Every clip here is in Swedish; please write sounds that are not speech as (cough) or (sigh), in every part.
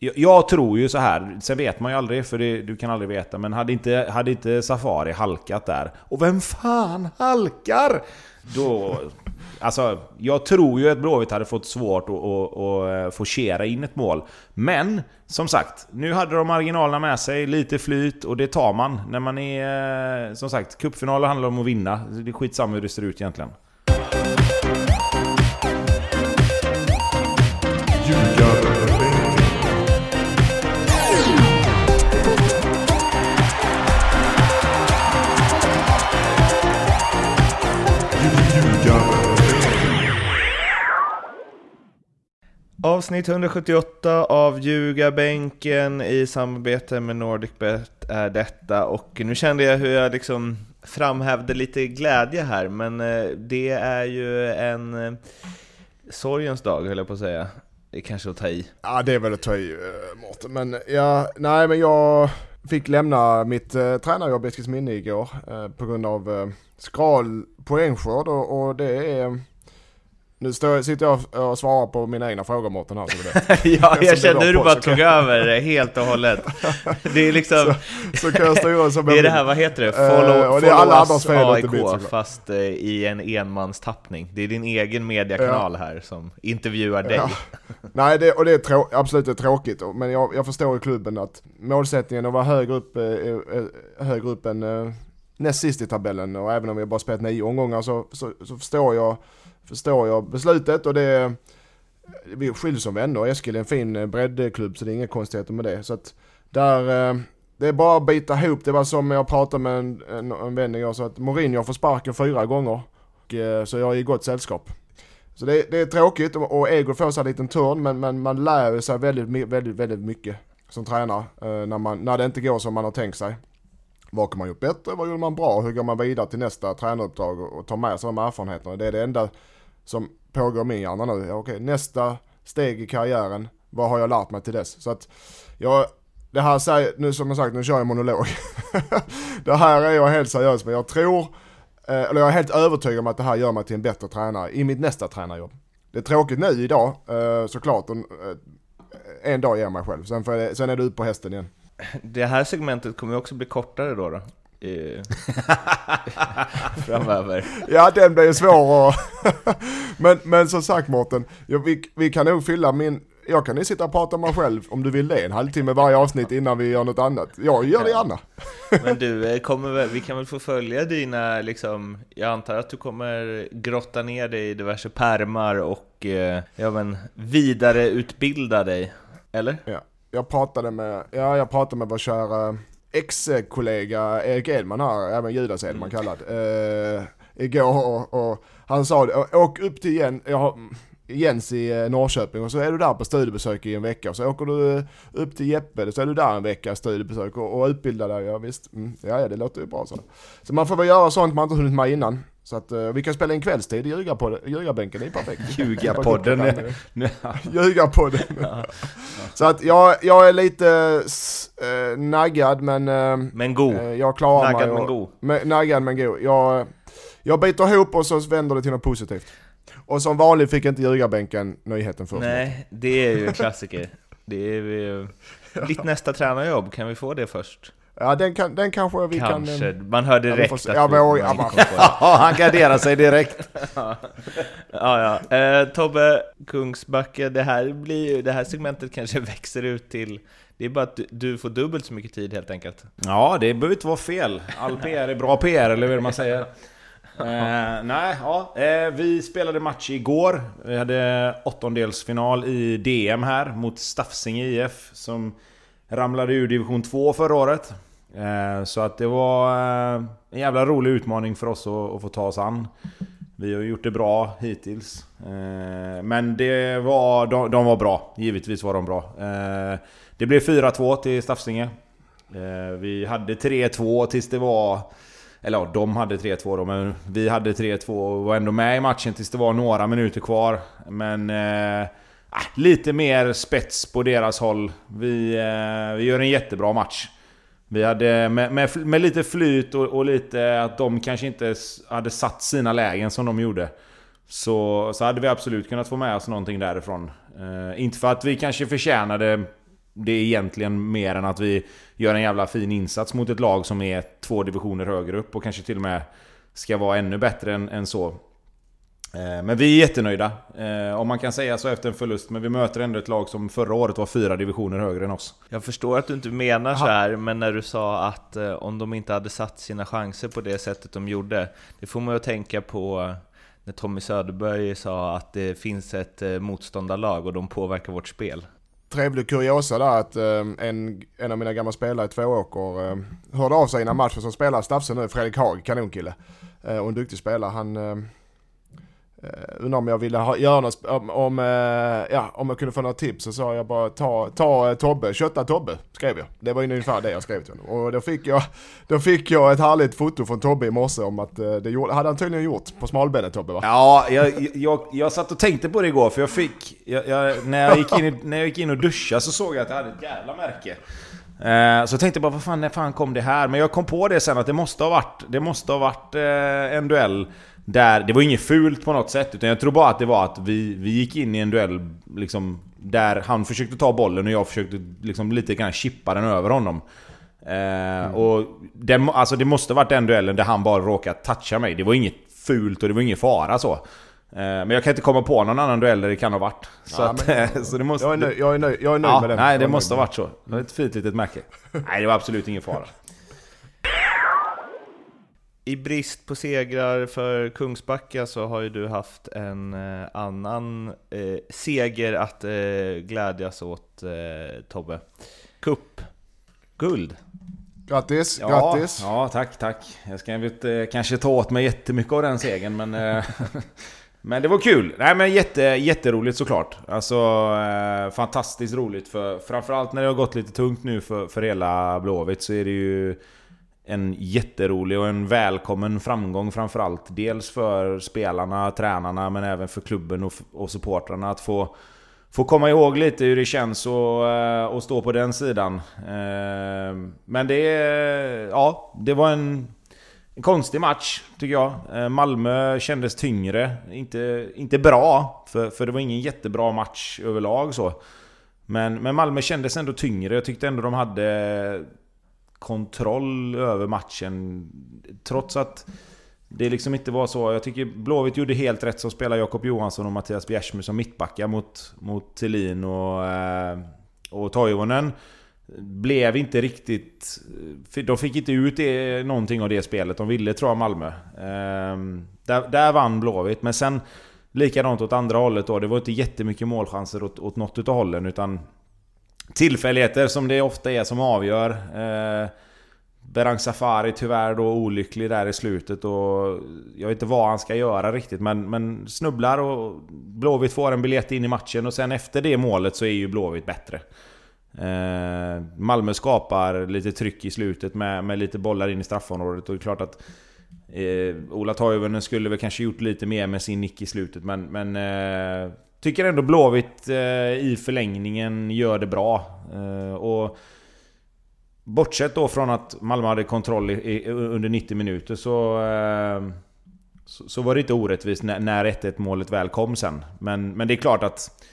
jag, tror ju så här, sen vet man ju aldrig för det, du kan aldrig veta, men hade inte, hade inte Safari halkat där, och vem fan halkar? Då... Alltså, jag tror ju att Blåvitt hade fått svårt att, att, att eh, forcera in ett mål. Men, som sagt, nu hade de marginalerna med sig, lite flyt och det tar man. När man är... Eh, som sagt, cupfinaler handlar om att vinna. Det är skitsamma hur det ser ut egentligen. Avsnitt 178 av Ljugarbänken i samarbete med NordicBet är detta och nu kände jag hur jag liksom framhävde lite glädje här men eh, det är ju en eh, sorgens dag höll jag på att säga. Det är kanske att ta i. Ja det är väl att ta i eh, Mårten, men ja, nej men jag fick lämna mitt uh, tränarjobb i Eskilsminne igår uh, på grund av uh, skral poängskörd och, och det är nu står, sitter jag och svarar på mina egna frågor Mårten här så du (laughs) vet. ja, jag kände hur du bara så tog över det helt och hållet. (laughs) Det är liksom... Så kan jag styra som (laughs) Det är det här, vad heter det? Eh, Follow, och det är alla follow andras fel, AIK, mitt, fast eh, i en enmanstappning. Det är din egen mediakanal här som intervjuar dig. Ja. Nej, det, och det är trå- absolut det är tråkigt, men jag, jag förstår i klubben att målsättningen att vara högre upp, eh, eh, högre upp än eh, näst sist i tabellen och även om vi bara spelat nio omgångar så, så, så förstår, jag, förstår jag beslutet och det vi skiljs som vänner. Eskil är en fin eh, breddklubb så det är inga konstigheter med det. Så att där, eh, det är bara att bita ihop. Det var som jag pratade med en, en, en vän igår så att Mourinho får sparken fyra gånger. Och, eh, så jag är i gott sällskap. Så det, det är tråkigt och, och ego får sig en liten törn men, men man lär sig väldigt, väldigt, väldigt mycket som tränare när, man, när det inte går som man har tänkt sig. Vad kan man gjort bättre? Vad gjorde man bra? Hur går man vidare till nästa tränaruppdrag och tar med sig de erfarenheterna? Det är det enda som pågår i min hjärna nu. Okej, nästa steg i karriären. Vad har jag lärt mig till dess? Så att jag, det här säger, nu som jag sagt, nu kör jag monolog. (laughs) det här är jag helt seriös med. Jag tror, eh, eller jag är helt övertygad om att det här gör mig till en bättre tränare i mitt nästa tränarjobb. Det är tråkigt nu idag, eh, såklart. Eh, en dag ger jag mig själv, sen, jag, sen är du ut på hästen igen. Det här segmentet kommer ju också bli kortare då. då. Eh, (laughs) Framöver. Ja, den blir ju svår att... (laughs) men, men som sagt Mårten, ja, vi, vi kan nog fylla min... Jag kan ju sitta och prata med mig själv om du vill det, en halvtimme varje avsnitt innan vi gör något annat. Jag gör det gärna. (laughs) Men du, eh, kommer väl, vi kan väl få följa dina, liksom, jag antar att du kommer grotta ner dig i diverse pärmar och eh, ja, men, vidareutbilda dig, eller? Ja, jag pratade med, ja, jag pratade med vår kära ex-kollega Erik Edman här, även Judas Edman kallad, eh, igår och, och han sa det, "Å- åk upp till Jen, jag har, Jens i eh, Norrköping och så är du där på studiebesök i en vecka. Och så åker du eh, upp till Jeppe så är du där en vecka studiebesök och, och utbildar dig, ja visst, mm, ja, ja det låter ju bra så. Så man får väl göra sånt man inte hunnit med innan. Så att eh, vi kan spela in kvällstid i ljugarpodden- ljugarbänken, det är perfekt. Ljugapodden. (laughs) Ljugarpodden. Så att jag, jag är lite eh, naggad men eh, Men god. eh, jag klarar Naggad mig. men och- god. med- Naggad men god. Jag, jag biter ihop och så vänder det till något positivt. Och som vanligt fick inte ljugarbänken nyheten först. Nej, det är ju en klassiker. Det är ju... (laughs) Ditt nästa tränarjobb, kan vi få det först? Ja den, kan, den kanske vi Kanske. kan... Man hör vi direkt får se. att Ja, vi- men oj, man ja, man-. Ja, han garderar sig direkt. (laughs) Ja, ja. Eh, Tobbe Kungsbacke, det här, blir ju, det här segmentet kanske (laughs) växer ut till... Det är bara att du, får dubbelt så mycket tid helt enkelt. Ja, det behöver inte vara fel. All PR är bra PR, eller vad man säger. Eh, nej, ja. Eh, vi spelade match igår. Vi hade åttondelsfinal i DM här mot Staffsinge IF som ramlade ur division 2 förra året. Eh, så att det var eh, en jävla rolig utmaning för oss att, få ta oss an. Vi har gjort det bra hittills. Eh, men det var, de, de var bra. Givetvis var de bra. Det blev 4-2 till Stafsinge vi hade 3-2 tills det var... Eller ja, de hade 3-2 då, men vi hade 3-2 och var ändå med i matchen tills det var några minuter kvar. Men... Äh, lite mer spets på deras håll. Vi, äh, vi gör en jättebra match. Vi hade med, med, med lite flyt och, och lite att de kanske inte hade satt sina lägen som de gjorde. Så, så hade vi absolut kunnat få med oss någonting därifrån. Eh, inte för att vi kanske förtjänade det egentligen mer än att vi gör en jävla fin insats mot ett lag som är två divisioner högre upp och kanske till och med ska vara ännu bättre än, än så. Eh, men vi är jättenöjda, eh, om man kan säga så efter en förlust. Men vi möter ändå ett lag som förra året var fyra divisioner högre än oss. Jag förstår att du inte menar så här, men när du sa att eh, om de inte hade satt sina chanser på det sättet de gjorde, det får man ju tänka på när Tommy Söderberg sa att det finns ett motståndarlag och de påverkar vårt spel. Trevlig kuriosa där att en, en av mina gamla spelare i Tvååker hörde av sig innan matchen som spelar Stafsen nu, Fredrik Haag, kanonkille. och en duktig spelare. Han Uh, undrar om jag ville ha, göra något, om, om, uh, ja, om jag kunde få några tips så sa jag bara ta, ta uh, Tobbe, kötta Tobbe, skrev jag. Det var ungefär det jag skrev till honom. Och då fick jag, då fick jag ett härligt foto från Tobbe i morse om att uh, det gjorde, hade han tydligen gjort på smalbenet Tobbe va? Ja, jag, jag, jag satt och tänkte på det igår för jag fick, jag, jag, när, jag gick in, när jag gick in och duschade så såg jag att jag hade ett jävla märke. Så jag tänkte bara, vad fan, när fan kom det här? Men jag kom på det sen att det måste ha varit, det måste ha varit en duell där, det var inget fult på något sätt, utan jag tror bara att det var att vi, vi gick in i en duell liksom, där han försökte ta bollen och jag försökte liksom, lite grann chippa den över honom. Eh, mm. Och det, alltså, det måste varit den duellen där han bara råkade toucha mig. Det var inget fult och det var ingen fara så. Eh, men jag kan inte komma på någon annan duell där det kan ha varit. Så, ja, att, men, (laughs) så det måste, jag är nöjd, jag är nöjd, jag är nöjd ja, med den. Nej, det måste ha varit så. Det var ett fint litet märke. (laughs) nej, det var absolut ingen fara i brist på segrar för Kungsbacka så har ju du haft en eh, annan eh, seger att eh, glädjas åt eh, Tobbe. Cup, guld. Grattis, ja, grattis! Ja, tack, tack. Jag ska inte kanske ta åt mig jättemycket av den segern, men... Eh, (laughs) men det var kul! Nej men jätte, jätteroligt såklart. Alltså eh, fantastiskt roligt för framförallt när det har gått lite tungt nu för, för hela Blåvitt så är det ju en jätterolig och en välkommen framgång framförallt. Dels för spelarna, tränarna, men även för klubben och, och supportrarna att få, få komma ihåg lite hur det känns att, att eh, stå på den sidan. Eh, men det, ja, det var en, en konstig match, tycker jag. Eh, Malmö kändes tyngre. Inte, inte bra, för, för det var ingen jättebra match överlag så. Men, men Malmö kändes ändå tyngre. Jag tyckte ändå de hade kontroll över matchen. Trots att det liksom inte var så. Jag tycker Blåvitt gjorde helt rätt som spelar Jakob Johansson och Mattias Bjärsmyr som mittbackar mot, mot Thelin och, eh, och Toivonen. Blev inte riktigt... Eh, de fick inte ut det, någonting av det spelet de ville tror jag Malmö. Ehm, där, där vann Blåvitt, men sen likadant åt andra hållet då. Det var inte jättemycket målchanser åt, åt något utav hållen utan tillfälligheter som det ofta är som avgör. Eh, Berang Safari tyvärr då olycklig där i slutet och jag vet inte vad han ska göra riktigt men, men snubblar och Blåvitt får en biljett in i matchen och sen efter det målet så är ju Blåvitt bättre. Eh, Malmö skapar lite tryck i slutet med, med lite bollar in i straffområdet och det är klart att eh, Ola Toivonen skulle väl kanske gjort lite mer med sin nick i slutet men, men eh, Tycker ändå Blåvitt eh, i förlängningen gör det bra. Eh, och Bortsett då från att Malmö hade kontroll i, i, under 90 minuter så, eh, så, så... var det inte orättvist när, när 1-1 målet väl kom sen. Men, men det är klart att...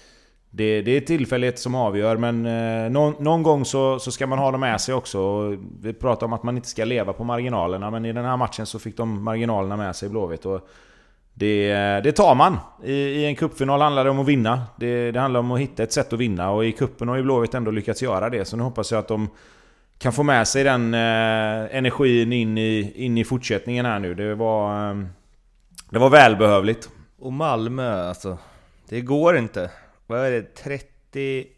Det, det är tillfället som avgör, men eh, någon, någon, gång så, så ska man ha dem med sig också. Och vi pratar om att man inte ska leva på marginalerna, men i den här matchen så fick de marginalerna med sig Blåvitt. Och det, det tar man. I, I, en cupfinal handlar det om att vinna. Det, det, handlar om att hitta ett sätt att vinna och i kuppen har ju Blåvitt ändå lyckats göra det. Så nu hoppas jag att de kan få med sig den eh, energin in i, in i fortsättningen här nu. Det var, eh, det var välbehövligt. Och Malmö alltså. Det går inte. Vad är det? 31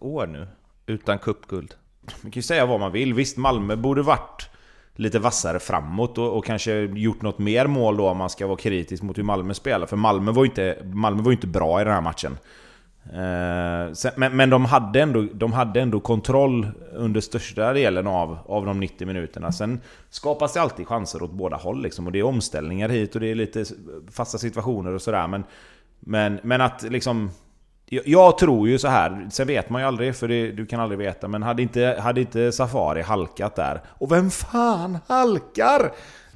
år nu utan cupguld. Man kan ju säga vad man vill. Visst, Malmö borde varit lite vassare framåt och, och, kanske gjort något mer mål då om man ska vara kritisk mot hur Malmö spelar. För Malmö var ju inte, Malmö var inte bra i den här matchen. Eh, sen, men, men de, hade ändå, de hade ändå kontroll under största delen av, av de 90 minuterna. Sen skapas det alltid chanser åt båda håll liksom, och det är omställningar hit och det är lite fasta situationer och sådär. Men, men, men att liksom jag tror ju så här, sen vet man ju aldrig för det, du kan aldrig veta, men hade inte, hade inte Safari halkat där, och vem fan halkar?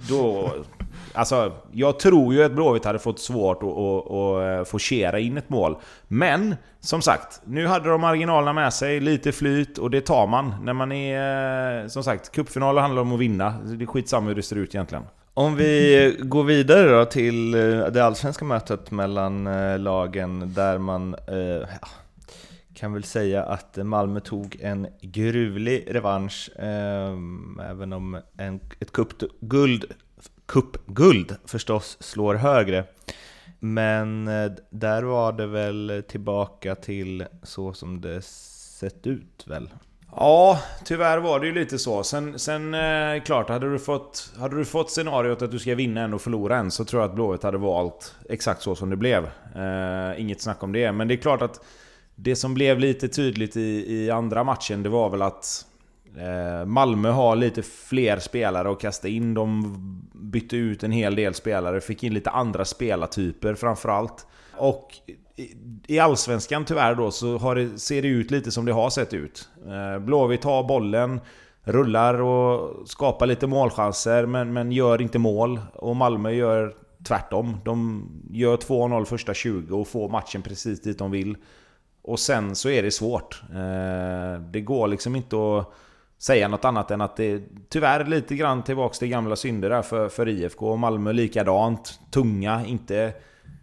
Då, Alltså, jag tror ju att Blåvitt hade fått svårt att, att, att eh, forcera in ett mål. Men, som sagt, nu hade de marginalerna med sig, lite flyt och det tar man. När man är... Eh, som sagt, cupfinaler handlar om att vinna. Det är skitsamma hur det ser ut egentligen. Om vi går vidare då till eh, det allsvenska mötet mellan eh, lagen där man eh, kan väl säga att Malmö tog en gruvlig revansch eh, även om en, ett cupguld cupguld förstås slår högre. Men eh, där var det väl tillbaka till så som det sett ut väl? Ja, tyvärr var det ju lite så. Sen, sen eh, klart, hade du, fått, hade du fått scenariot att du ska vinna en och förlora en så tror jag att Blåvitt hade valt exakt så som det blev. Eh, inget snack om det. Men det är klart att det som blev lite tydligt i, i andra matchen, det var väl att eh, Eh, Malmö har lite fler spelare att kasta in. De bytte ut en hel del spelare, fick in lite andra spelartyper framförallt. Och i Allsvenskan tyvärr då så det, ser det ut lite som det har sett ut. Eh, Blåvitt har bollen, rullar och skapar lite målchanser men, men gör inte mål. Och Malmö gör tvärtom. De gör 2-0 första 20 och får matchen precis dit de vill. Och sen så är det svårt. Eh, det går liksom inte att säga något annat än att det är tyvärr lite grann tillbaks till gamla synder där för, för IFK. Och Malmö likadant. Tunga, inte,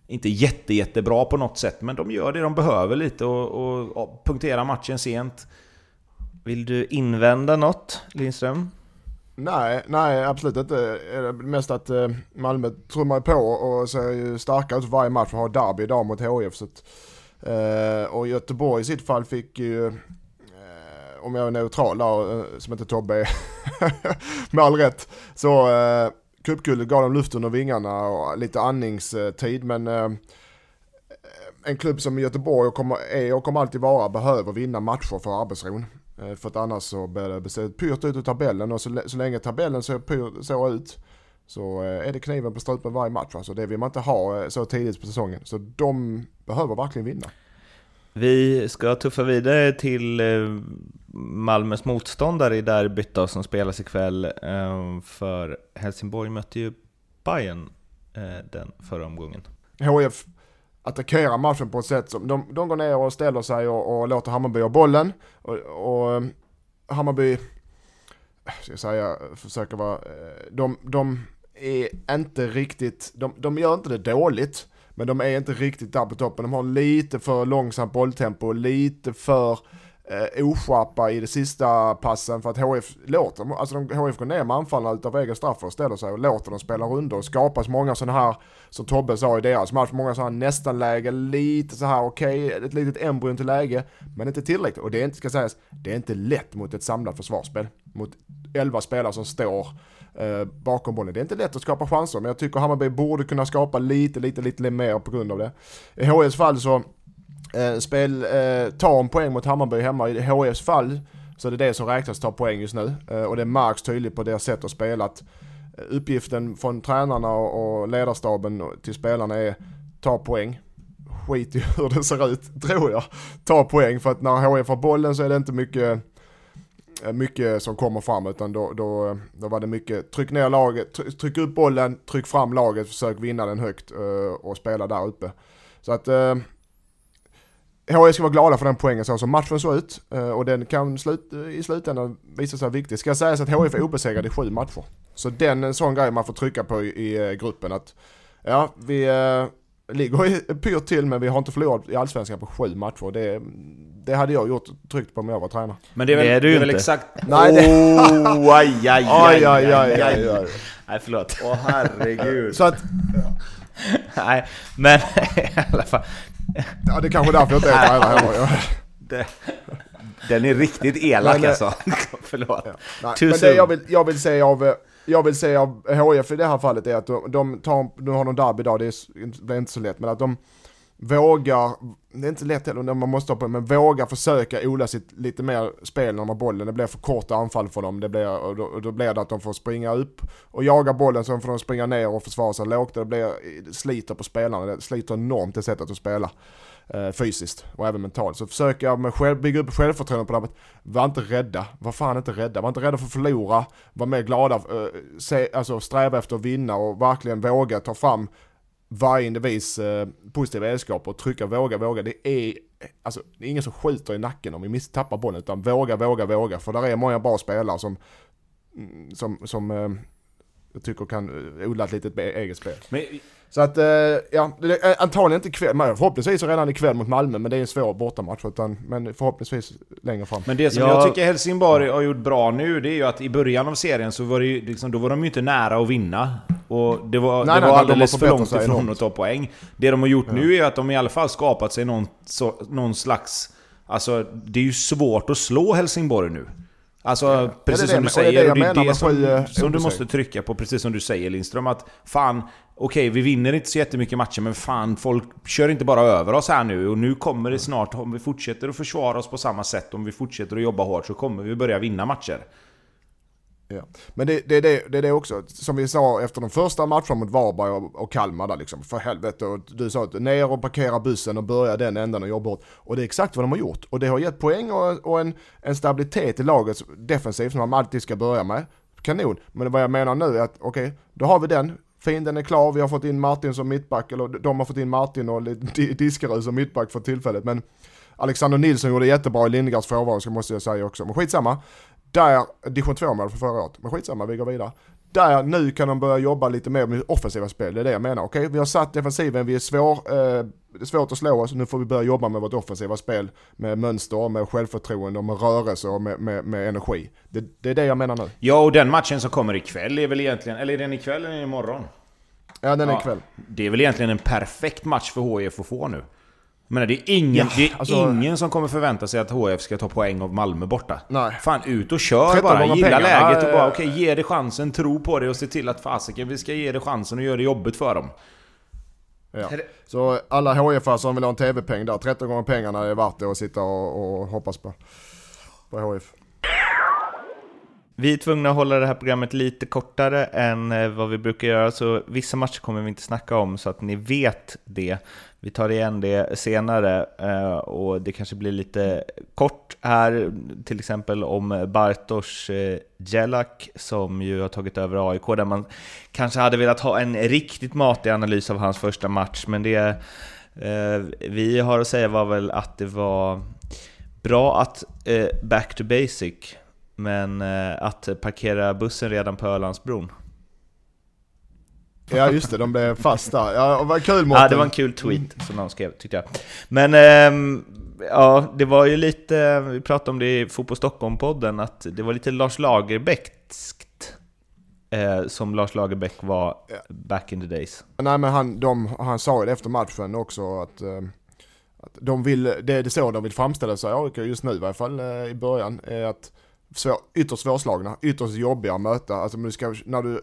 inte jätte, jättebra på något sätt. Men de gör det de behöver lite och, och, och punkterar matchen sent. Vill du invända något, Lindström? Nej, nej absolut inte. Mest att eh, Malmö trummar på och ser ju starka ut för varje match och har derby idag mot HIF. Så att, Eh, och Göteborg i sitt fall fick ju, om jag är neutral där, eh, som inte Tobbe är, (laughs) med all rätt, så eh, cupguldet gav dem luft under vingarna och lite andningstid. Men eh, en klubb som Göteborg och kommer, är och kommer alltid vara behöver vinna matcher för arbetsron. Eh, för att annars så blir det se pyrt ut ur tabellen och så, så länge tabellen ser pyr, så ut så eh, är det kniven på strupen varje match. Alltså det vill man inte ha eh, så tidigt på säsongen. Så de behöver verkligen vinna. Vi ska tuffa vidare till eh, Malmös motståndare i derbyt då, som spelas ikväll. Ehm, för Helsingborg mötte ju Bayern eh, den förra omgången. HF attackerar matchen på ett sätt som, de, de går ner och ställer sig och, och låter Hammarby ha bollen. Och, och ehm, Hammarby, eh, ska jag säga, försöker vara, eh, de, de är inte riktigt, de, de gör inte det dåligt, men de är inte riktigt där på toppen. De har lite för långsamt bolltempo, lite för eh, oskärpa i de sista passen för att HF låter, alltså de, HF går ner med anfallarna utav egen straff och ställer sig och låter dem spela rundor och skapas många sådana här, som Tobbe sa i deras match, många sådana här nästan läge, lite så här okej, okay, ett litet embryon till läge, men inte tillräckligt. Och det är inte, ska sägas, det är inte lätt mot ett samlat försvarsspel. Mot 11 spelare som står eh, bakom bollen. Det är inte lätt att skapa chanser, men jag tycker Hammarby borde kunna skapa lite, lite, lite mer på grund av det. I HIFs fall så eh, spel, eh, ta en poäng mot Hammarby hemma. I HIFs fall så är det det som räknas ta poäng just nu. Eh, och det märks tydligt på deras sätt att spela att eh, uppgiften från tränarna och, ledarstaben till spelarna är ta poäng. Skit i hur det ser ut, (laughs) tror jag. Ta poäng, för att när HIF har bollen så är det inte mycket eh, mycket som kommer fram utan då, då, eh, då var det mycket tryck ner laget, tryck upp bollen, tryck fram laget, försök vinna den högt och spela där uppe. Så att eh, HIF ska vara glada för den poängen så som matchen såg ut uh, och den kan slut, i slutändan visa sig viktig. Ska sägas att HIF är obesegrad i sju matcher. Så den är en sån grej man får trycka på i, i gruppen att ja, vi ligger (laughs) pyrt till men vi har inte förlorat i Allsvenskan på sju matcher. Det, det hade jag gjort tryckt på om jag var tränare. Men det är väl, det är du det är väl inte. exakt... Nej, det... Oh, aj, aj, aj, Aj, aj, aj, aj, aj. Nej, förlåt. Åh herregud. Så att, Nej, men (laughs) i alla fall. Ja det är kanske därför jag inte är tränare heller. Det, den är riktigt elak Men, eh, alltså. (laughs) Förlåt. Ja. Nej, men det soon. jag vill, jag vill se av, eh, jag vill se av HIF i det här fallet är att de, de tar, nu har de derby idag, det är, det är inte så lätt, men att de vågar, det är inte lätt heller, man måste ha på men vågar försöka odla sitt lite mer spel när de har bollen. Det blir för korta anfall för dem, det blir, och, då, och då blir det att de får springa upp och jaga bollen, sen får de springa ner och försvara sig lågt. Det blir, det sliter på spelarna, det sliter enormt det sättet att spela. eh, fysiskt och även mentalt. Så försöker jag med själv, bygga upp självförtroende på det här. Var inte rädda, var fan inte rädda. Var inte rädda för att förlora, var mer glada, eh, se, alltså sträva efter att vinna och verkligen våga ta fram varje individs eh, positiva egenskaper och trycka, våga, våga. Det är, alltså, det är ingen som skjuter i nacken om vi misstappar bollen, utan våga, våga, våga. För där är många bra spelare som, mm, som, som eh, jag tycker kan eh, odla ett litet eget spel. Men så att, eh, ja, är antagligen inte ikväll, förhoppningsvis redan ikväll mot Malmö, men det är en svår bortamatch. Utan, men förhoppningsvis längre fram. Men det som ja. jag tycker Helsingborg har gjort bra nu, det är ju att i början av serien så var det ju, liksom, då var de ju inte nära att vinna. Och det var, nej, det nej, var alldeles de för långt ifrån enormt. att ta poäng. Det de har gjort ja. nu är att de i alla fall skapat sig någon, så, någon slags... Alltså, det är ju svårt att slå Helsingborg nu. Alltså, ja. precis som du säger, det, det, det är det som, eh, som du måste trycka på, precis som du säger Lindström, att fan, okej, vi vinner inte så jättemycket matcher, men fan, folk kör inte bara över oss här nu. Och nu kommer det snart, om vi fortsätter att försvara oss på samma sätt, om vi fortsätter att jobba hårt, så kommer vi börja vinna matcher. Ja. Men det, det, det, det är det också, som vi sa efter de första matcherna mot Varberg och, och Kalmar där liksom, för helvete. Och du sa att ner och parkera bussen och börja den änden och jobba hårt. Och det är exakt vad de har gjort. Och det har gett poäng och, och en, en stabilitet i laget defensivt som man alltid ska börja med. Kanon. Men vad jag menar nu är att okej, okay, då har vi den. Fienden är klar, vi har fått in Martin som mittback, eller de har fått in Martin och Diskerud som mittback för tillfället. Men Alexander Nilsson gjorde jättebra i Lindegards frånvaro, måste jag säga också. Men skitsamma. Där, division 2 mål för förra året, men skitsamma, vi går vidare. Där, nu kan de börja jobba lite mer med offensiva spel, det är det jag menar. Okej, okay, vi har satt defensiven, vi är svår, eh, svårt att slå oss, nu får vi börja jobba med vårt offensiva spel. Med mönster, med självförtroende, med rörelse och med, med, med energi. Det, det, är det jag menar nu. Ja, och den matchen som kommer ikväll är väl egentligen, eller är den ikväll eller imorgon? Ja, den är ja, ikväll. Det är väl egentligen en perfekt match för HIF att få nu. Men det är ingen, ja, det är alltså, ingen som kommer förvänta sig att HF ska ta poäng av Malmö borta. Nej. Fan ut och kör bara, gilla pengarna, läget och bara okej, okay, ge det chansen, tro på det och se till att fasiken, vi ska ge det chansen och göra det jobbigt för dem. Ja. Så alla hf som vill ha en TV-peng där, 13 gånger pengarna är värt det att sitta och, och hoppas på, på HF. Vi är tvungna att hålla det här programmet lite kortare än eh, vad vi brukar göra, så vissa matcher kommer vi inte snacka om så att ni vet det. Vi tar igen det senare eh, och det kanske blir lite kort här, till exempel om Bartosz eh, Jelak som ju har tagit över AIK, där man kanske hade velat ha en riktigt matig analys av hans första match, men det vi har att säga var väl att det var bra att back to basic men eh, att parkera bussen redan på Ölandsbron. Ja just det, de blev fast där. Ja, vad kul Mårten. Ja, det var en kul tweet som de skrev tyckte jag. Men ähm, ja, det var ju lite, vi pratade om det i Fotboll Stockholm-podden, att det var lite Lars Lagerbäckskt eh, som Lars Lagerbäck var ja. back in the days. Nej men han, de, han sa ju det efter matchen också att, eh, att de vill, det, är så de vill framställa sig, AIK just nu i varje fall i början, är att svår, ytterst svårslagna, ytterst jobbiga att möta. Alltså du ska, när du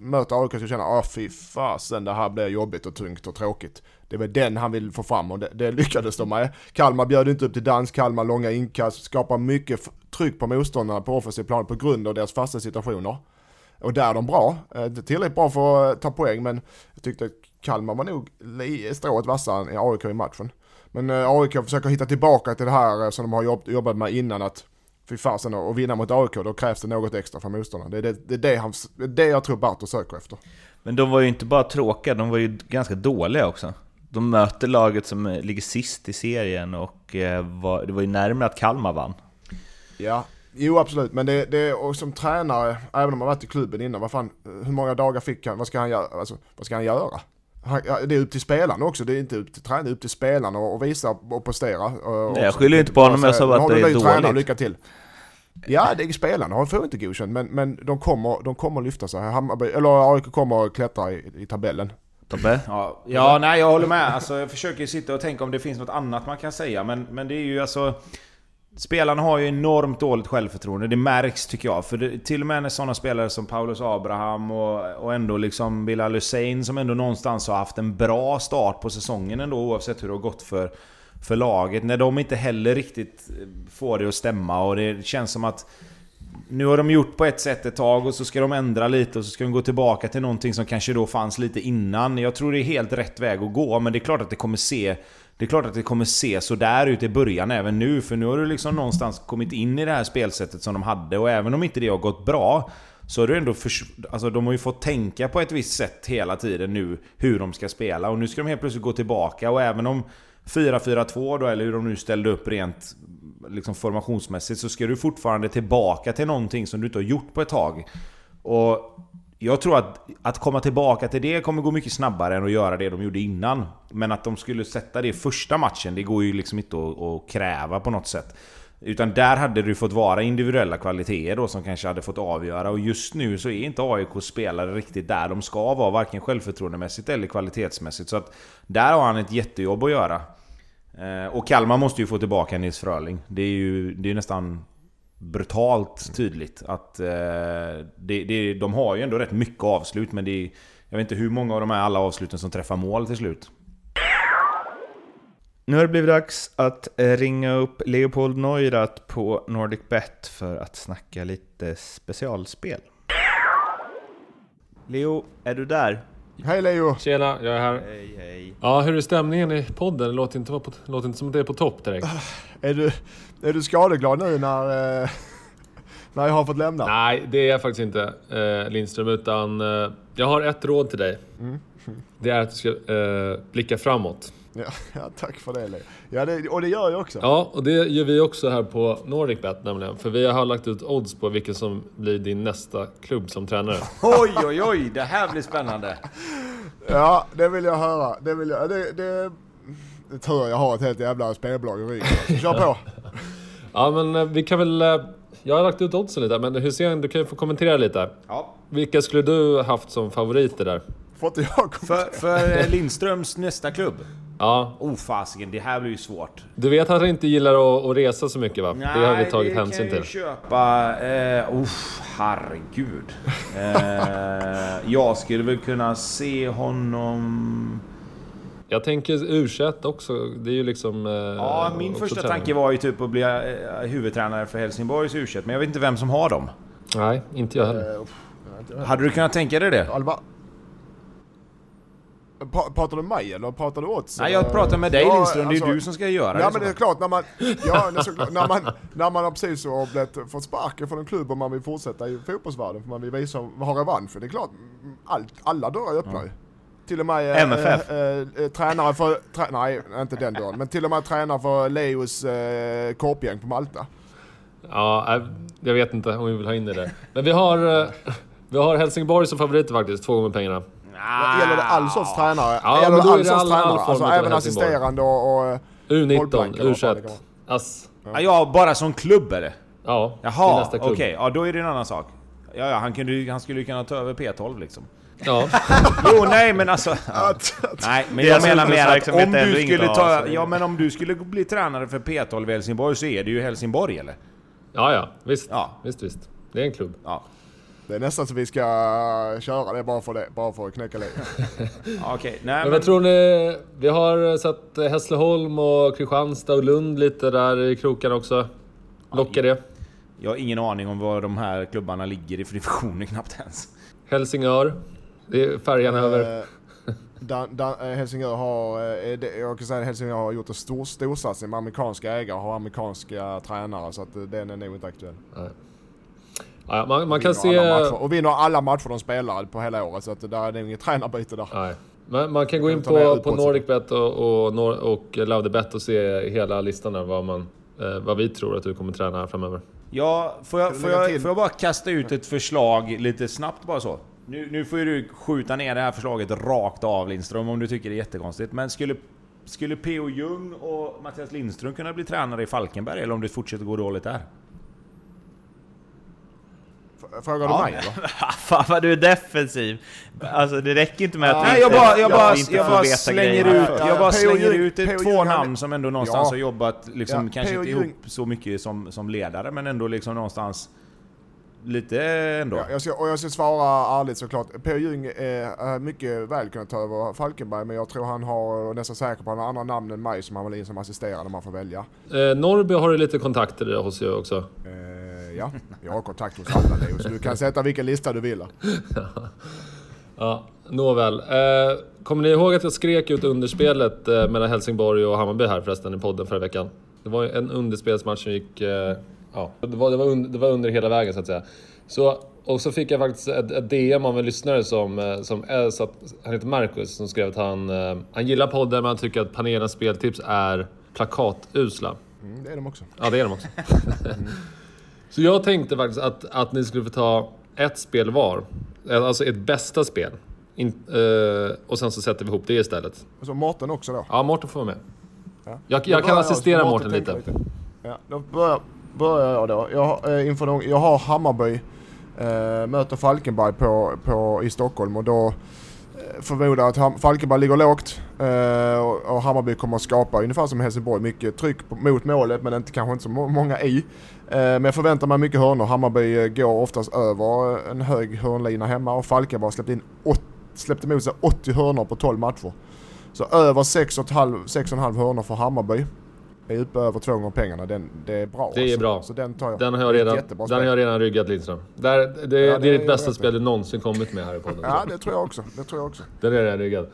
möter AIK ska du känna, ah fy fasen det här blir jobbigt och tungt och tråkigt. Det är väl den han vill få fram och det, det lyckades de med. Kalmar bjöd inte upp till dans, Kalmar långa inkast, skapar mycket tryck på motståndarna på offensiv plan på grund av deras fasta situationer. Och där är de bra, eh, inte tillräckligt bra för att ta poäng men jag tyckte Kalmar var nog strået vassare än AIK i matchen. Men eh, AIK försöker hitta tillbaka till det här eh, som de har jobbat med innan att Fy fasen och vinna mot AIK, då krävs det något extra från motståndaren. Det är det, det, är det, han, det, är det jag tror Bartos söker efter. Men de var ju inte bara tråkiga, de var ju ganska dåliga också. De möter laget som ligger sist i serien och eh, var, det var ju närmare att Kalmar vann. Ja, jo absolut, men det, det och som tränare, även om man varit i klubben innan, vad fan, hur många dagar fick han, vad ska han göra? Alltså, vad ska han göra? Det är upp till spelarna också, det är inte upp till tränaren, det är upp till spelarna att visa och prestera. Nej, jag skyller inte på honom, jag sa att det är dåligt. Tränare, lycka till. Ja, det är spelarna har får inte godkänt, men, men de, kommer, de kommer lyfta sig. Hammarby, eller AIK kommer klättra i, i tabellen. Tobbe? Ja, ja, nej jag håller med. Alltså, jag försöker sitta och tänka om det finns något annat man kan säga, men, men det är ju alltså... Spelarna har ju enormt dåligt självförtroende, det märks tycker jag. För det, till och med när sådana spelare som Paulus Abraham och, och ändå liksom Bilal Hussein som ändå någonstans har haft en bra start på säsongen ändå oavsett hur det har gått för, för laget. När de inte heller riktigt får det att stämma och det känns som att nu har de gjort på ett sätt ett tag och så ska de ändra lite och så ska de gå tillbaka till någonting som kanske då fanns lite innan. Jag tror det är helt rätt väg att gå, men det är klart att det kommer se Det är klart att det kommer se sådär ut i början även nu, för nu har du liksom någonstans kommit in i det här spelsättet som de hade och även om inte det har gått bra så har du ändå för, alltså de har ju fått tänka på ett visst sätt hela tiden nu hur de ska spela och nu ska de helt plötsligt gå tillbaka och även om 4-4-2 då, eller hur de nu ställde upp rent liksom formationsmässigt, så ska du fortfarande tillbaka till någonting som du inte har gjort på ett tag. Och jag tror att, att komma tillbaka till det kommer gå mycket snabbare än att göra det de gjorde innan. Men att de skulle sätta det i första matchen, det går ju liksom inte att, att kräva på något sätt. Utan där hade det fått vara individuella kvaliteter då som kanske hade fått avgöra. Och just nu så är inte AIK spelare riktigt där de ska vara, varken självförtroendemässigt eller kvalitetsmässigt. Så att där har han ett jättejobb att göra. Eh, och Kalmar måste ju få tillbaka Nils Fröling. Det är ju det är nästan brutalt tydligt att eh, det, det, de har ju ändå rätt mycket avslut men det är, Jag vet inte hur många av de här alla avsluten som träffar mål till slut. Nu har det blivit dags att eh, ringa upp Leopold Neurath på NordicBet för att snacka lite specialspel. Leo, är du där? Hej Leo! Tjena, jag är här. Hej, hej. Ja, hur är stämningen i podden? Det låter inte, vara på, låter inte som att det är på topp direkt. Är du, är du skadeglad nu när, eh, (laughs) när jag har fått lämna? Nej, det är jag faktiskt inte eh, Lindström, utan eh, jag har ett råd till dig. Det är att du ska eh, blicka framåt. Ja, (laughs) ja, tack för det Leo. Ja, det, och det gör jag också. Ja, och det gör vi också här på NordicBet nämligen. För vi har lagt ut odds på vilken som blir din nästa klubb som tränare. (laughs) Oj, oj, oj! Det här blir spännande! Ja, det vill jag höra. Det vill jag. Det, det, det tur jag har ett helt jävla spelbolag i ryggen. Kör på! (laughs) Ja, men eh, vi kan väl... eh, Jag har lagt ut oddsen lite, men Hussein, du kan ju få kommentera lite. Ja. Vilka skulle du haft som favoriter där? Får inte jag För, för eh, Lindströms nästa klubb? Ja, Oh fasiken, det här blir ju svårt. du vet att han inte gillar att, att resa så mycket va? det har vi tagit det hänsyn kan jag till. ju köpa... Eh, oh, herregud. (laughs) Eh, jag skulle väl kunna se honom... Jag tänker U21 också. Det är ju liksom... eh, Ja, min första träning. tanke var ju typ att bli eh, huvudtränare för Helsingborgs u men jag vet inte vem som har dem. Nej, inte jag heller. Eh. Hade du kunnat tänka dig det? Alba. Pa- Pratar du mig eller pratar du odds? Nej, jag pratar med dig Ja, Lindström, det är alltså- ju du som ska göra Ja det. men det är klart när man, (laughs) ja, såklart, när man, när man har precis har blivit, fått sparken från en klubb och man vill fortsätta i fotbollsvärlden för man vill visa, ha revansch. Det är klart, allt, alla dörrar är öppna ju. Till och med eh, MFF. eh, eh, tränare för, trä, nej inte den dörren, men till och med tränare för Leos eh, korpgäng på Malta. Ja, äh, jag vet inte om vi vill ha in det där. Men vi har, (laughs) vi har Helsingborg som favoriter faktiskt, två gånger pengarna. Ah. Gäller det all sorts tränare? Ja, Gäller det all sorts all- all tränare? form Alltså även assisterande och... och U19, Bollplank, eller vad fan det kan U21, vara. ass. Ja, ja, bara som klubb eller? Ja, till Jaha, okej. Ja, då är det en annan sak. Ja, ja, han, kunde, han skulle ju kunna ta över P12 liksom. Ja. (laughs) Jo, nej men alltså... Ja. (laughs) Nej, men jag menar mer att om du skulle ta... Ja, men om du skulle bli tränare för P12 i Helsingborg så är det ju Helsingborg eller? ja, ja, visst. Ja. Visst, visst. Det är en klubb. Ja. Det är nästan så vi ska köra det bara för det, bara för att knäcka. Ja, (laughs) Okej, nej Men men... vad tror ni? Vi har sett eh, Hässleholm och Kristianstad och Lund lite där i krokarna också. Lockar det? Jag har ingen aning om var de här klubbarna ligger i för divisioner (laughs) knappt ens. Helsingör. Det är färjan över. Eh, (laughs) Dan, Dan, eh, Helsingör har, eh, jag kan säga att Helsingör har gjort en stor, storsatsning med amerikanska ägare och har amerikanska tränare så att den är nog inte aktuell. Ja, man, man kan se... matcher, och vinner alla matcher de spelar på hela året så att det där är nog inget tränarbyte där. Nej. Men man kan gå in på, på NordicBet och, och, och Laudebet och se hela listan där vad, man, eh, vad vi tror att du kommer träna här framöver. Ja, får jag, får, jag, får jag bara kasta ut ett förslag lite snabbt bara så? Nu, nu får ju du skjuta ner det här förslaget rakt av Lindström om du tycker det är jättekonstigt. Men skulle, skulle P.O. Jung och Mattias Lindström kunna bli tränare i Falkenberg eller om det fortsätter gå dåligt där? Frågar du Ja. mig (laughs) eller? Fan vad du är defensiv! Alltså det räcker inte med att Nej, vi jag inte, bara, jag bara, inte jag bara veta slänger grejer. ut, Ja, jag bara slänger ut ett, två namn som ändå någonstans Ja. har jobbat, liksom, Ja, kanske inte ihop så mycket som, som ledare, men ändå liksom någonstans lite ändå. Ja, jag ska, och jag ska svara ärligt såklart. P.O. Jung är mycket väl kunnat ta över Falkenberg men jag tror han har, nästan säker på, han har andra namn än mig som han vill in som assisterande om man får välja. Eh, Norrby har du lite kontakter hos er också. Eh, ja, jag har kontakt hos alla Leo så du kan sätta vilken lista du vill. (laughs) Ja, nåväl. Eh, kommer ni ihåg att jag skrek ut underspelet eh, mellan Helsingborg och Hammarby här förresten i podden förra veckan? Det var en underspelsmatch som gick... Eh, ja, det var, det, var under, det var under hela vägen så att säga. Så, och så fick jag faktiskt ett, ett DM av en lyssnare som, eh, som är, så att, han heter Marcus, som skrev att han, eh, han gillar podden men han tycker att panelens speltips är plakatusla. Mm, det är de också. Ja, det är de också. (laughs) (laughs) så jag tänkte faktiskt att, att ni skulle få ta ett spel var. Alltså ett bästa spel. In, eh, och sen så sätter vi ihop det istället. Och så Mårten också då. Ja, Mårten får vara med. Ja. Jag, jag kan assistera Mårten tänker lite. Ja, då börjar, börjar jag då. Jag, eh, inför de, jag har Hammarby, eh, möter Falkenberg på, på, i Stockholm och då eh, Eh, förmodar att Falkenberg ligger lågt eh, och, Hammarby kommer att skapa ungefär som Helsingborg. Mycket tryck mot målet men inte, kanske inte så många i. Eh, men jag förväntar mig mycket hörnor. Hammarby går oftast över en hög hörnlina hemma och Falkenberg släppte in åt, släppte emot sig 80 hörnor på 12 matcher. Så över 6,5 hörnor för Hammarby. Är uppe över två gånger pengarna. Den, det är bra. Det är alltså. bra. Så den tar jag. Den har jag Det redan, den har jag redan ryggat Lindström. Där, det, det, det är ditt bästa spel du någonsin kommit med här i podden. Ja, det tror jag också. Det tror jag också. Den är redan ryggad.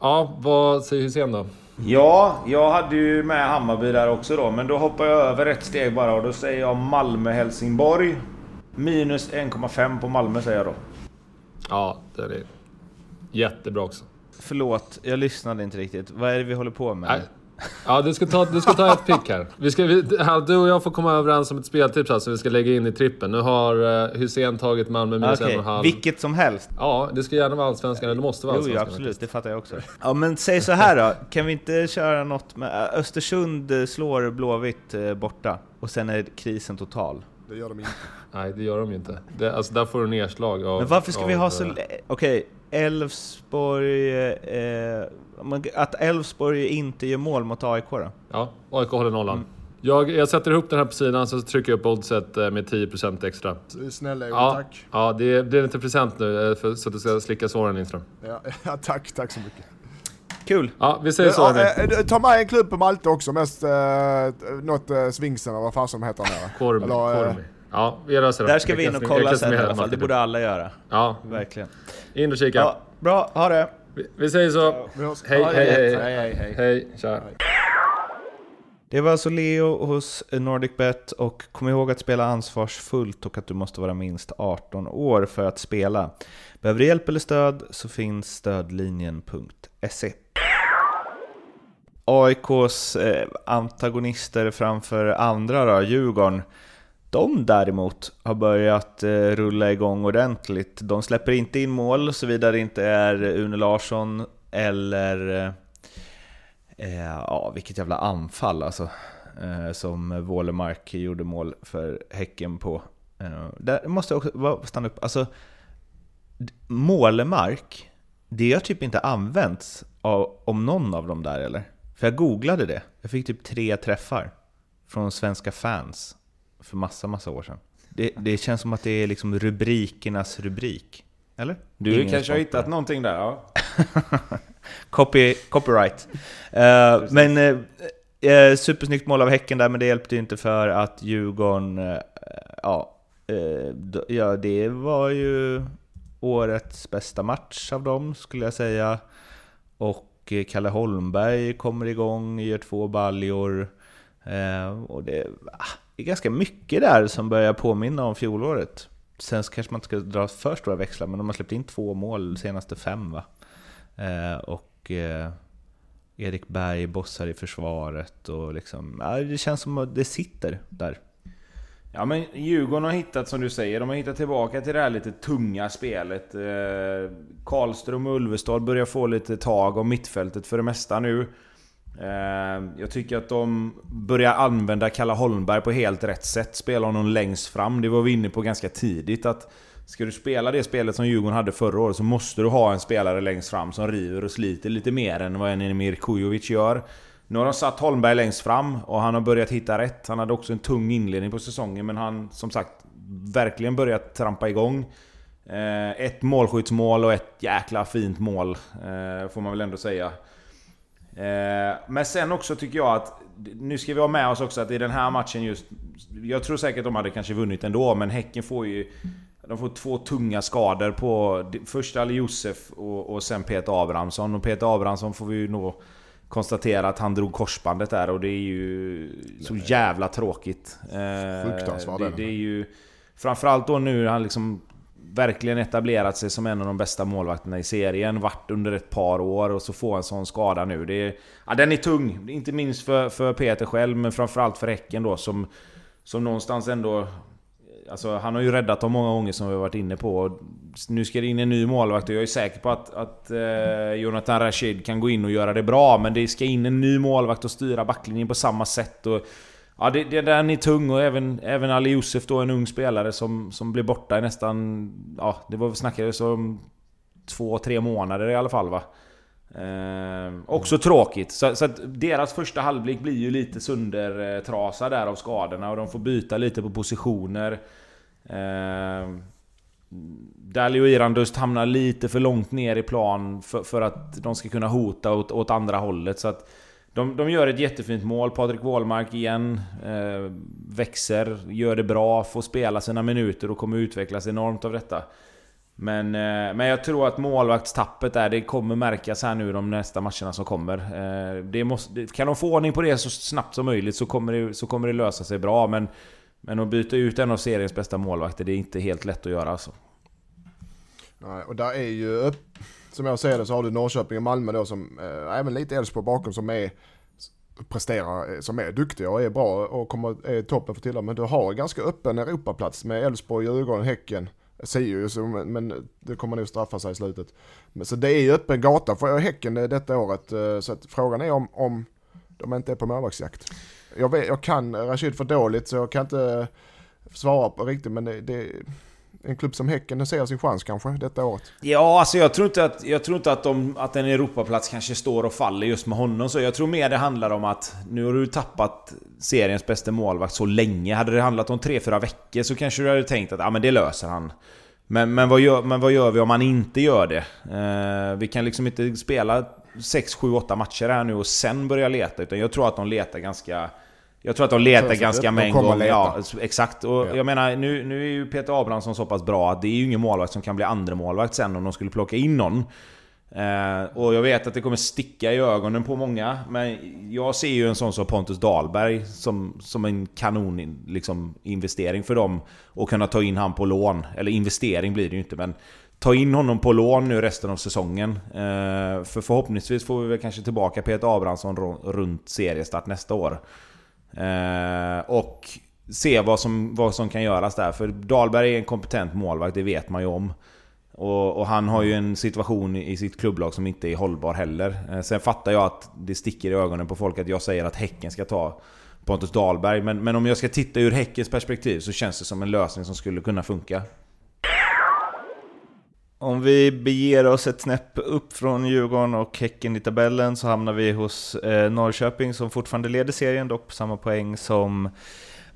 Ja, vad säger Hysén då? Ja, jag hade ju med Hammarby där också då, men då hoppar jag över ett steg bara och då säger jag Malmö-Helsingborg. Minus 1,5 på Malmö säger jag då. Ja, den är jättebra också. Förlåt, jag lyssnade inte riktigt. Vad är det vi håller på med? Nej. Ja, du ska ta, du ska ta ett pick här. Vi ska, vi. Du och jag får komma överens om ett speltips här som vi ska lägga in i trippen. Nu har uh, Hussein tagit Malmö minus Okej, en och halv. vilket som helst. Ja, det ska gärna vara Allsvenskan, eller måste vara Jo, jo, Allsvenskan. absolut, det fattar jag också. Ja, men säg så här då, kan vi inte köra något med... Östersund slår Blåvitt eh, borta, och sen är krisen total. Det gör de inte. (laughs) Nej, det gör de ju inte. Det, alltså, där får du nedslag av... Men varför ska vi av, ha så... eh, lä- Okej, Elfsborg... Eh, men att Elfsborg inte gör mål mot AIK då? Ja, AIK håller nollan. Mm. Jag, jag sätter ihop den här på sidan, så trycker jag upp oddset eh, med 10% extra. Snälla Ja, tack. ja det, är- det är lite present nu, eh, för, så att du ska slicka såren Lindström. Ja, (laughs) ja, tack, tack så mycket. Kul! Ja, vi säger så Ja, eh, ta med en klubb på Malta också, mest eh, något eh, Svingsen eller vad fan som heter där. Kormi, Eller, Kormi. Ja, vi löser det. Där ska vi in och kolla sen i alla fall, det borde alla göra. Ja, Verkligen. in och kika. Ja, bra, ha det! Vi, vi säger så. Hej, hej, hej. Hej, hej, hej. Hej, tja. Det var alltså Leo hos NordicBet och kom ihåg att spela ansvarsfullt och att du måste vara minst 18 år för att spela. Behöver du hjälp eller stöd så finns stödlinjen.se. AIKs eh, antagonister framför andra då, Djurgården, de däremot har börjat eh, rulla igång ordentligt. De släpper inte in mål såvida det inte är Une Larsson eller eh, eh ja, vilket jävla anfall alltså. Eh, som Wålemark gjorde mål för Häcken på. Eh, där måste jag också stanna upp. Alltså, Målemark, det har typ inte använts av, om någon av dem där eller? För jag googlade det. Jag fick typ tre träffar från svenska fans för massa, massa år sedan. Det, det känns som att det är liksom rubrikernas rubrik. Eller? Du Ingen kanske har hittat någonting där? Ja. (laughs) Copy, copyright. Eh, men eh, supersnyggt mål av Häcken där, men det hjälpte ju inte för att Djurgården, ja, ja, det var ju årets bästa match av dem skulle jag säga. Och eh, Kalle Holmberg kommer igång, gör två baljor. Eh, och ah, det är ganska mycket där som börjar påminna om fjolåret. Sen kanske man inte ska dra för stora växlar, men de har släppt in två mål de senaste fem va? Eh, och eh, Erik Berg bossar i försvaret och liksom, ja, det känns som att det sitter där. Ja men Djurgården har hittat, som du säger, de har hittat tillbaka till det här lite tunga spelet. Eh, Karlström och Ulvestad börjar få lite tag om mittfältet för det mesta nu. Eh, jag tycker att de börjar använda Kalle Holmberg på helt rätt sätt. Spela honom längst fram. Det var vi inne på ganska tidigt att Ska du spela det spelet som Djurgården hade förra året så måste du ha en spelare längst fram som river och sliter lite mer än vad en Emir Kujovic gör. Nu har de satt Holmberg längst fram och han har börjat hitta rätt. Han hade också en tung inledning på säsongen men han som sagt verkligen börjat trampa igång. Eh, ett målskyttsmål och ett jäkla fint mål eh, får man väl ändå säga. Eh, men sen också tycker jag att nu ska vi ha med oss också att i den här matchen just... Jag tror säkert de hade kanske vunnit ändå men Häcken får ju... de får två tunga skador på först Ali Josef och, och sen Peter Abrahamsson. Och Peter Abrahamsson får vi ju nog konstatera att han drog korsbandet där och det är ju så jävla tråkigt. Eh, Fruktansvärt det, det är ju... Framförallt då nu han liksom verkligen etablerat sig som en av de bästa målvakterna i serien. Vart under ett par år och så få en sån skada nu. Det är, ja, den är tung. Inte minst för, för Peter själv, men framförallt för Häcken då som, som någonstans ändå... Alltså, han har ju räddat dem många gånger som vi har varit inne på. Nu ska det in en ny målvakt och jag är säker på att, att eh, Jonathan Rashid kan gå in och göra det bra. Men det ska in en ny målvakt och styra backlinjen på samma sätt. Och, Ja, det, det, den är tung och även, även Ali Youssef då, en ung spelare som, som blev borta i nästan... Ja, det var snackades om två, tre månader i alla fall va. Eh, också tråkigt. Så, så, att deras första halvlek blir ju lite söndertrasad där av skadorna och de får byta lite på positioner. Eh, Dalio och Irandust hamnar lite för långt ner i plan för, för att de ska kunna hota åt, åt andra hållet. Så att de, de gör ett jättefint mål. Patrik Wålmark igen. Eh, växer, gör det bra, får spela sina minuter och kommer utvecklas enormt av detta. Men, eh, men jag tror att målvaktstappet där, det kommer märkas här nu de nästa matcherna som kommer. Eh, det måste, kan de få ordning på det så snabbt som möjligt så kommer det, så kommer det lösa sig bra. Men, men att byta ut en av seriens bästa målvakter, det är inte helt lätt att göra alltså. Nej, och där är ju som jag ser det så har du Norrköping och Malmö då som, äh, även lite Elfsborg bakom som är presterar, som är duktiga och är bra och kommer, är toppen för tillhör. Men du har ganska öppen Europaplats med Elfsborg, Djurgården, Häcken. Sirius, men det kommer nog straffa sig i slutet. Så det är ju öppen gata för Häcken detta året. Eh, så att frågan är om, om de inte är på målvaktsjakt. Jag, jag kan Rashid för dåligt så jag kan inte svara på riktigt men det, det en klubb som Häcken ser sin chans kanske detta året? Ja, alltså jag tror inte att, jag tror inte att, de, att en Europaplats kanske står och faller just med honom. Så jag tror mer det handlar om att nu har du tappat seriens bästa målvakt så länge. Hade det handlat om 3-4 veckor så kanske du hade tänkt att ah, men det löser han. Men, men, vad gör, men vad gör vi om han inte gör det? Eh, vi kan liksom inte spela 6, 7, 8 matcher här nu och sen börja leta. Utan jag tror att de letar ganska jag tror att de letar ganska med en gång. Ja, exakt. Och ja. jag menar, nu, nu är ju Peter Abrahamsson så pass bra att det är ju ingen målvakt som kan bli andra målvakt sen om de skulle plocka in någon. Eh, och jag vet att det kommer sticka i ögonen på många, men jag ser ju en sån som Pontus Dahlberg som, som en kanon liksom, investering för dem. Och kunna ta in han på lån. Eller investering blir det ju inte, men ta in honom på lån nu resten av säsongen. Eh, för förhoppningsvis får vi väl kanske tillbaka Peter Abrahamsson runt seriestart nästa år. Eh, och se vad som, vad som kan göras där. För Dahlberg är en kompetent målvakt, det vet man ju om. Och, och, han har ju en situation i sitt klubblag som inte är hållbar heller. Eh, sen fattar jag att det sticker i ögonen på folk att jag säger att Häcken ska ta Pontus Dahlberg. Men, men om jag ska titta ur Häckens perspektiv så känns det som en lösning som skulle kunna funka. Om vi beger oss ett snäpp upp från Djurgården och Häcken i tabellen så hamnar vi hos eh, Norrköping som fortfarande leder serien, dock på samma poäng som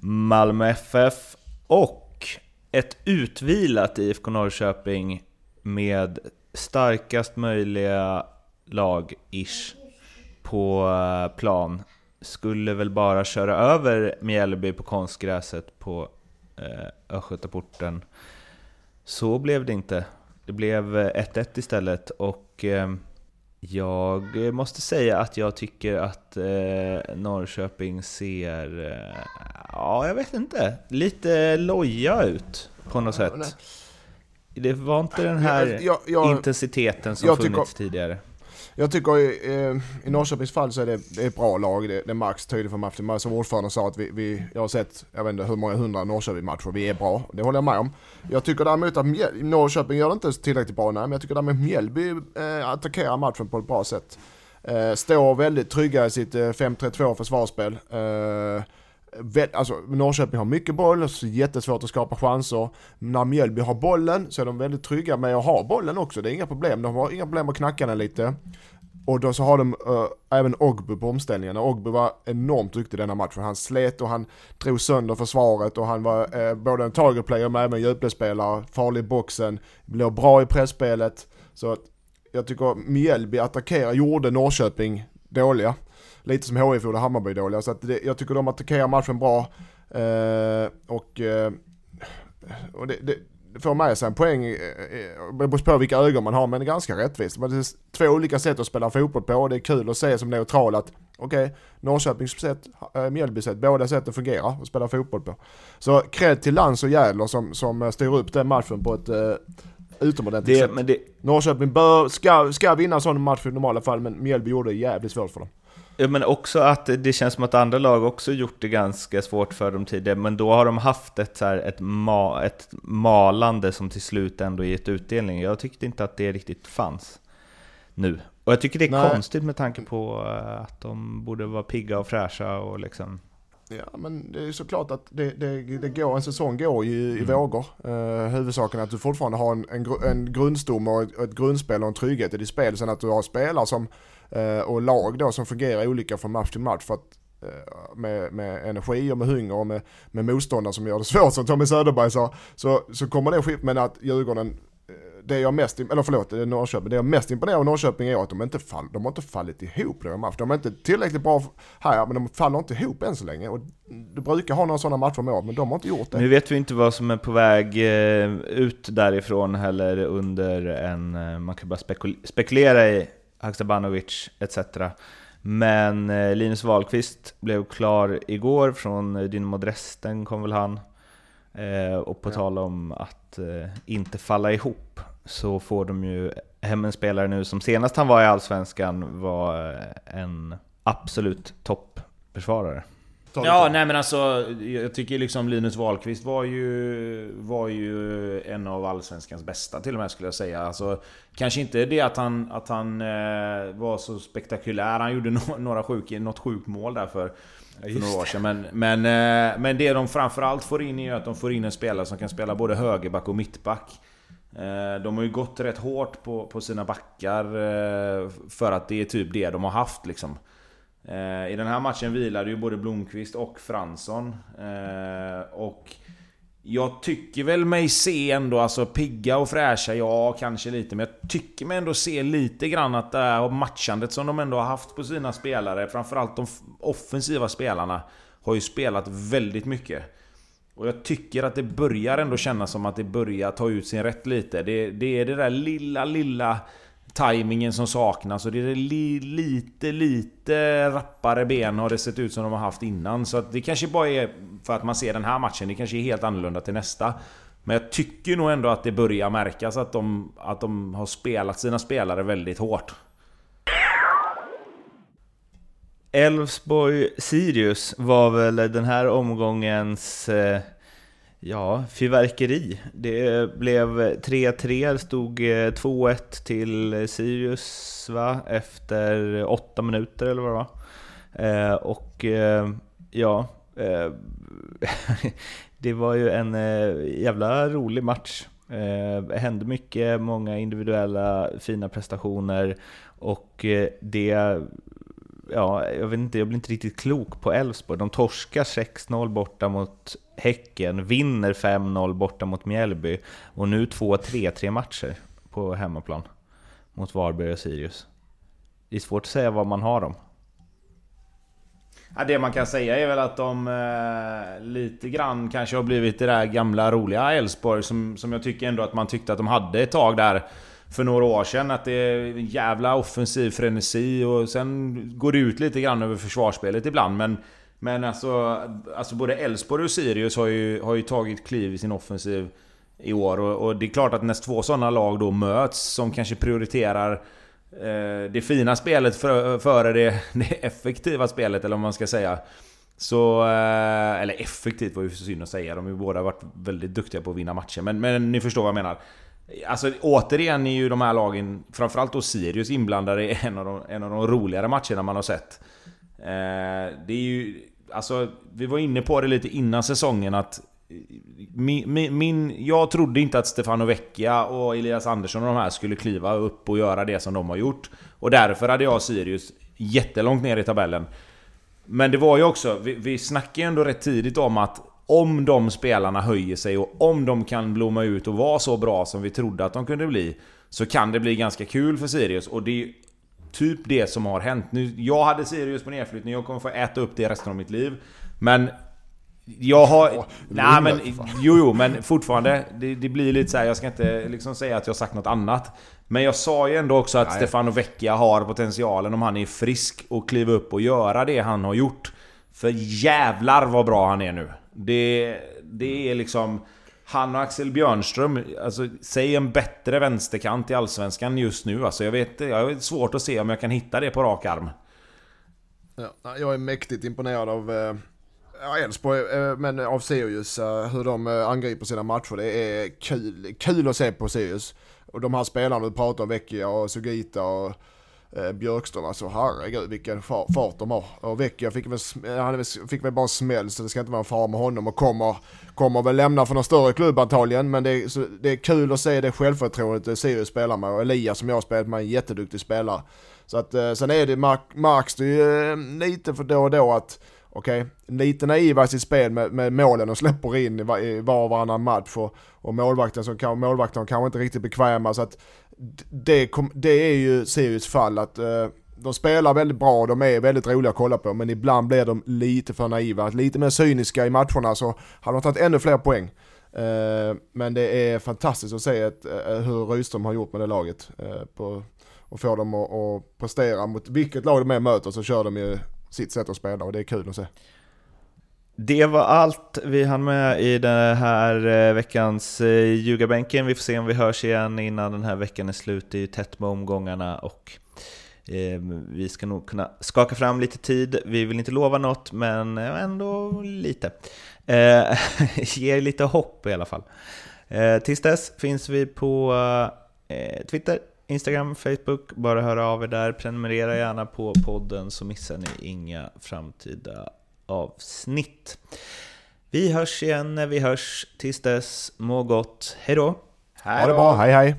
Malmö FF. Och ett utvilat IFK Norrköping med starkast möjliga lag-ish på eh, plan skulle väl bara köra över Mjällby på konstgräset på eh, Östgötaporten. Så blev det inte. Det blev 1-1 eh, istället och eh, jag måste säga att jag tycker att eh, Norrköping ser, ja jag vet inte, lite loja ut på något sätt. Det var inte den här jag, jag, intensiteten som funnits tidigare. Jag tycker i, eh, i Norrköpings fall så är det, det är ett bra lag. Det, det märks tydligt för matchen. Som ordförande sa att vi, vi, jag har sett, jag vet inte hur många hundra Norrköping-matcher. Vi är bra. Det håller jag med om. Jag tycker däremot att Mjäl Norrköping gör det inte tillräckligt bra, nej. Men jag tycker däremot Mjällby eh, attackerar matchen på ett bra sätt. Eh, står väldigt trygga i sitt eh, 5-3-2 försvarsspel. Eh, Alltså, Norrköping har mycket boll, så jättesvårt att skapa chanser. När Mjällby har bollen så är de väldigt trygga med att ha bollen också, det är inga problem. De har inga problem att knacka den lite. Och då så har de uh, även Ogbu på omställningarna. Ogbu var enormt duktig denna matchen. Han slet och han drog sönder försvaret och han var uh, både en target player men även djupledsspelare, farlig i boxen, blev bra i pressspelet. Så att jag tycker Mjällby attackerar, gjorde Norrköping dåliga lite som HIF gjorde Hammarby dåliga. Så att det, jag tycker de attackerar matchen bra. Eh, och, eh, och det, det, får med sig en poäng, eh, eh, det beror på vilka ögon man har, men ganska rättvist. Men det är två olika sätt att spela fotboll på och det är kul att se som neutral att okej, okay, Norrköpings sätt, äh, Mjällby sätt, båda sätten fungerar att spela fotboll på. Så cred till Lans och Jädler som, som styr upp den matchen på ett uh, utomordentligt det, sätt. Men det... Norrköping bör, ska, ska vinna en sån match i normala fall, men Mjällby gjorde det jävligt svårt för dem. Ja, men också att det känns som att andra lag också gjort det ganska svårt för dem tidigare, men då har de haft ett, så här, ett, ma ett malande som till slut ändå gett utdelning. Jag tyckte inte att det riktigt fanns nu. Och jag tycker det är Nej. konstigt med tanke på eh, att de borde vara pigga och fräscha och liksom... Ja men det är såklart att det, det, det går, en säsong går ju i mm. vågor. Uh, huvudsaken är att du fortfarande har en, en, en grundstomme och ett, ett grundspel och en trygghet i ditt spel. Sen att du har spelare som Eh, och lag då som fungerar olika från match till match för att eh, med, med energi och med hunger och med, med motståndare som gör det (laughs) svårt som Tommy Söderberg sa. Så, så kommer det skifta, men att Djurgården det jag mest, eller förlåt, är Norrköping. Det jag mest imponerad av Norrköping är att de inte, fall, de har inte fallit ihop några matcher. De är inte tillräckligt bra här, men de faller inte ihop än så länge. Och du brukar ha några sådana matcher med men de har inte gjort det. Nu vet vi inte vad som är på väg ut därifrån heller under en, man kan bara spekulera i Haksabanovic etc. Men eh, Linus Wahlqvist blev klar igår från Dynamo Dresden kom väl han. Eh, och på ja. tal om att eh, inte falla ihop så får de ju hem en spelare nu som senast han var i Allsvenskan var en absolut toppförsvarare. Ja, nej men alltså jag tycker liksom Linus Wahlqvist var ju, var ju en av Allsvenskans bästa till och med skulle jag säga. Alltså, kanske inte det att han, att han eh, var så spektakulär. Han gjorde (laughs) no några sjuk, något sjukt mål där för, för några år sedan. Men, men, eh, men det de framförallt får in är att de får in en spelare som kan spela både högerback och mittback. Eh, de har ju gått rätt hårt på, på sina backar eh, för att det är typ det de har haft liksom. Eh, I den här matchen vilade ju både Blomqvist och Fransson. Och jag tycker väl mig se ändå, alltså pigga och fräscha, ja kanske lite. Men jag tycker mig ändå se lite grann att det här matchandet som de ändå har haft på sina spelare, framförallt de offensiva spelarna, har ju spelat väldigt mycket. Och jag tycker att det börjar ändå kännas som att det börjar ta ut sin rätt lite. Det, det är det där lilla, lilla tajmingen som saknas och det är li, lite, lite rappare ben har det sett ut som de har haft innan. Så att det kanske bara är för att man ser den här matchen, det kanske är helt annorlunda till nästa. Men jag tycker nog ändå att det börjar märkas att de, att de har spelat sina spelare väldigt hårt. Elfsborg-Sirius var väl den här omgångens eh, Ja, fyrverkeri. Det blev 3-3, stod eh, 2-1 till Sirius va? efter åtta minuter eller vad det var. Eh, och eh, ja, eh, (laughs) det var ju en eh, jävla rolig match. Det hände mycket, många individuella fina prestationer och det ja, jag vet inte, jag blir inte riktigt klok på Elfsborg. De torskar 6-0 borta mot Häcken, vinner 5-0 borta mot Mjällby och nu 2-3-3 matcher på hemmaplan mot Varberg och Sirius. Det är svårt att säga vad man har dem. Ja, det man kan säga är väl att de eh, lite grann kanske har blivit det där gamla roliga Elfsborg som, som jag tycker ändå att man tyckte att de hade ett tag där för några år sedan. Att det är en jävla offensiv frenesi och sen går det ut lite grann över försvarsspelet ibland. Men, men alltså, alltså både Elfsborg och Sirius har ju, har ju tagit kliv i sin offensiv i år. Och, och det är klart att när två sådana lag då möts som kanske prioriterar eh, det fina spelet före för det, (laughs) det effektiva spelet eller vad man ska säga. Så... Eh, eller effektivt var ju synd att säga. De har ju båda varit väldigt duktiga på att vinna matcher. Men, men ni förstår vad jag menar. Alltså återigen är ju de här lagen, framförallt då Sirius, inblandade i en av de, en av de roligare matcherna man har sett. Eh, det är ju... Alltså, vi var inne på det lite innan säsongen att... Eh, min, min, min, jag trodde inte att Stefano Vecchia och Elias Andersson och de här skulle kliva upp och göra det som de har gjort. Och därför hade jag Sirius jättelångt ner i tabellen. Men det var ju också, vi, vi snackade ju ändå rätt tidigt om att om de spelarna höjer sig och om de kan blomma ut och vara så bra som vi trodde att de kunde bli Så kan det bli ganska kul för Sirius och det är typ det som har hänt. Nu, jag hade Sirius på nedflyttning, jag kommer få äta upp det resten av mitt liv. Men Jag har... Åh, nej men... Jo, jo, men fortfarande. Det, det blir lite så här, jag ska inte liksom säga att jag har sagt något annat. Men jag sa ju ändå också att Nej. Stefano Vecchia har potentialen om han är frisk och kliva upp och göra det han har gjort. För jävlar vad bra han är nu. Det, det är liksom... Han och Axel Björnström, alltså säg en bättre vänsterkant i Allsvenskan just nu. Alltså jag vet, jag har svårt att se om jag kan hitta det på rak arm. Ja, jag är mäktigt imponerad av eh, Elfsborg, eh, men av Sirius, eh, hur de eh, angriper sina matcher. Det är kul, kul att se på Sirius. Och de här spelarna du pratar om, Vecchia och Sugita och eh, Björkström, alltså herregud vilken fart, de har. Och Vecchia fick väl, eh, han fick väl bara en smäll så det ska inte vara en fara med honom och kommer, kommer väl lämna för någon större klubb antagligen. Men det är, så, det är kul att se det självförtroendet eh, Sirius spelar med och Elias som jag har spelat med, är en jätteduktig spelare. Så att eh, sen är det, mark, märks det ju eh, lite för då och då att Okej, lite naiva i sitt spel med, med målen och släpper in i, var och varannan match och, och målvakten som kan, målvakten kanske inte riktigt bekväma så att det, kom, det är ju Sirius fall att eh, de spelar väldigt bra, de är väldigt roliga att kolla på men ibland blir de lite för naiva, lite mer cyniska i matcherna så hade de tagit ännu fler poäng. Eh, men det är fantastiskt att se ett, eh, hur Rydström har gjort med det laget eh, på, och få dem att, att prestera mot vilket lag de än möter så kör de ju sitt sätt att spela och det är kul att se. Det var allt vi hann med i den här eh, veckans eh, ljugarbänken. Vi får se om vi hörs igen innan den här veckan är slut. Det är ju tätt med omgångarna och eh, vi ska nog kunna skaka fram lite tid. Vi vill inte lova något, men ändå lite. (laughs) Ge lite hopp i alla fall. Tills dess finns vi på Twitter, Instagram, Facebook. Bara höra av er där. Prenumerera gärna på podden så missar ni inga framtida avsnitt. Vi hörs igen när vi hörs. Tills dess, må gott. Hej då! Ha det bra, hej hej!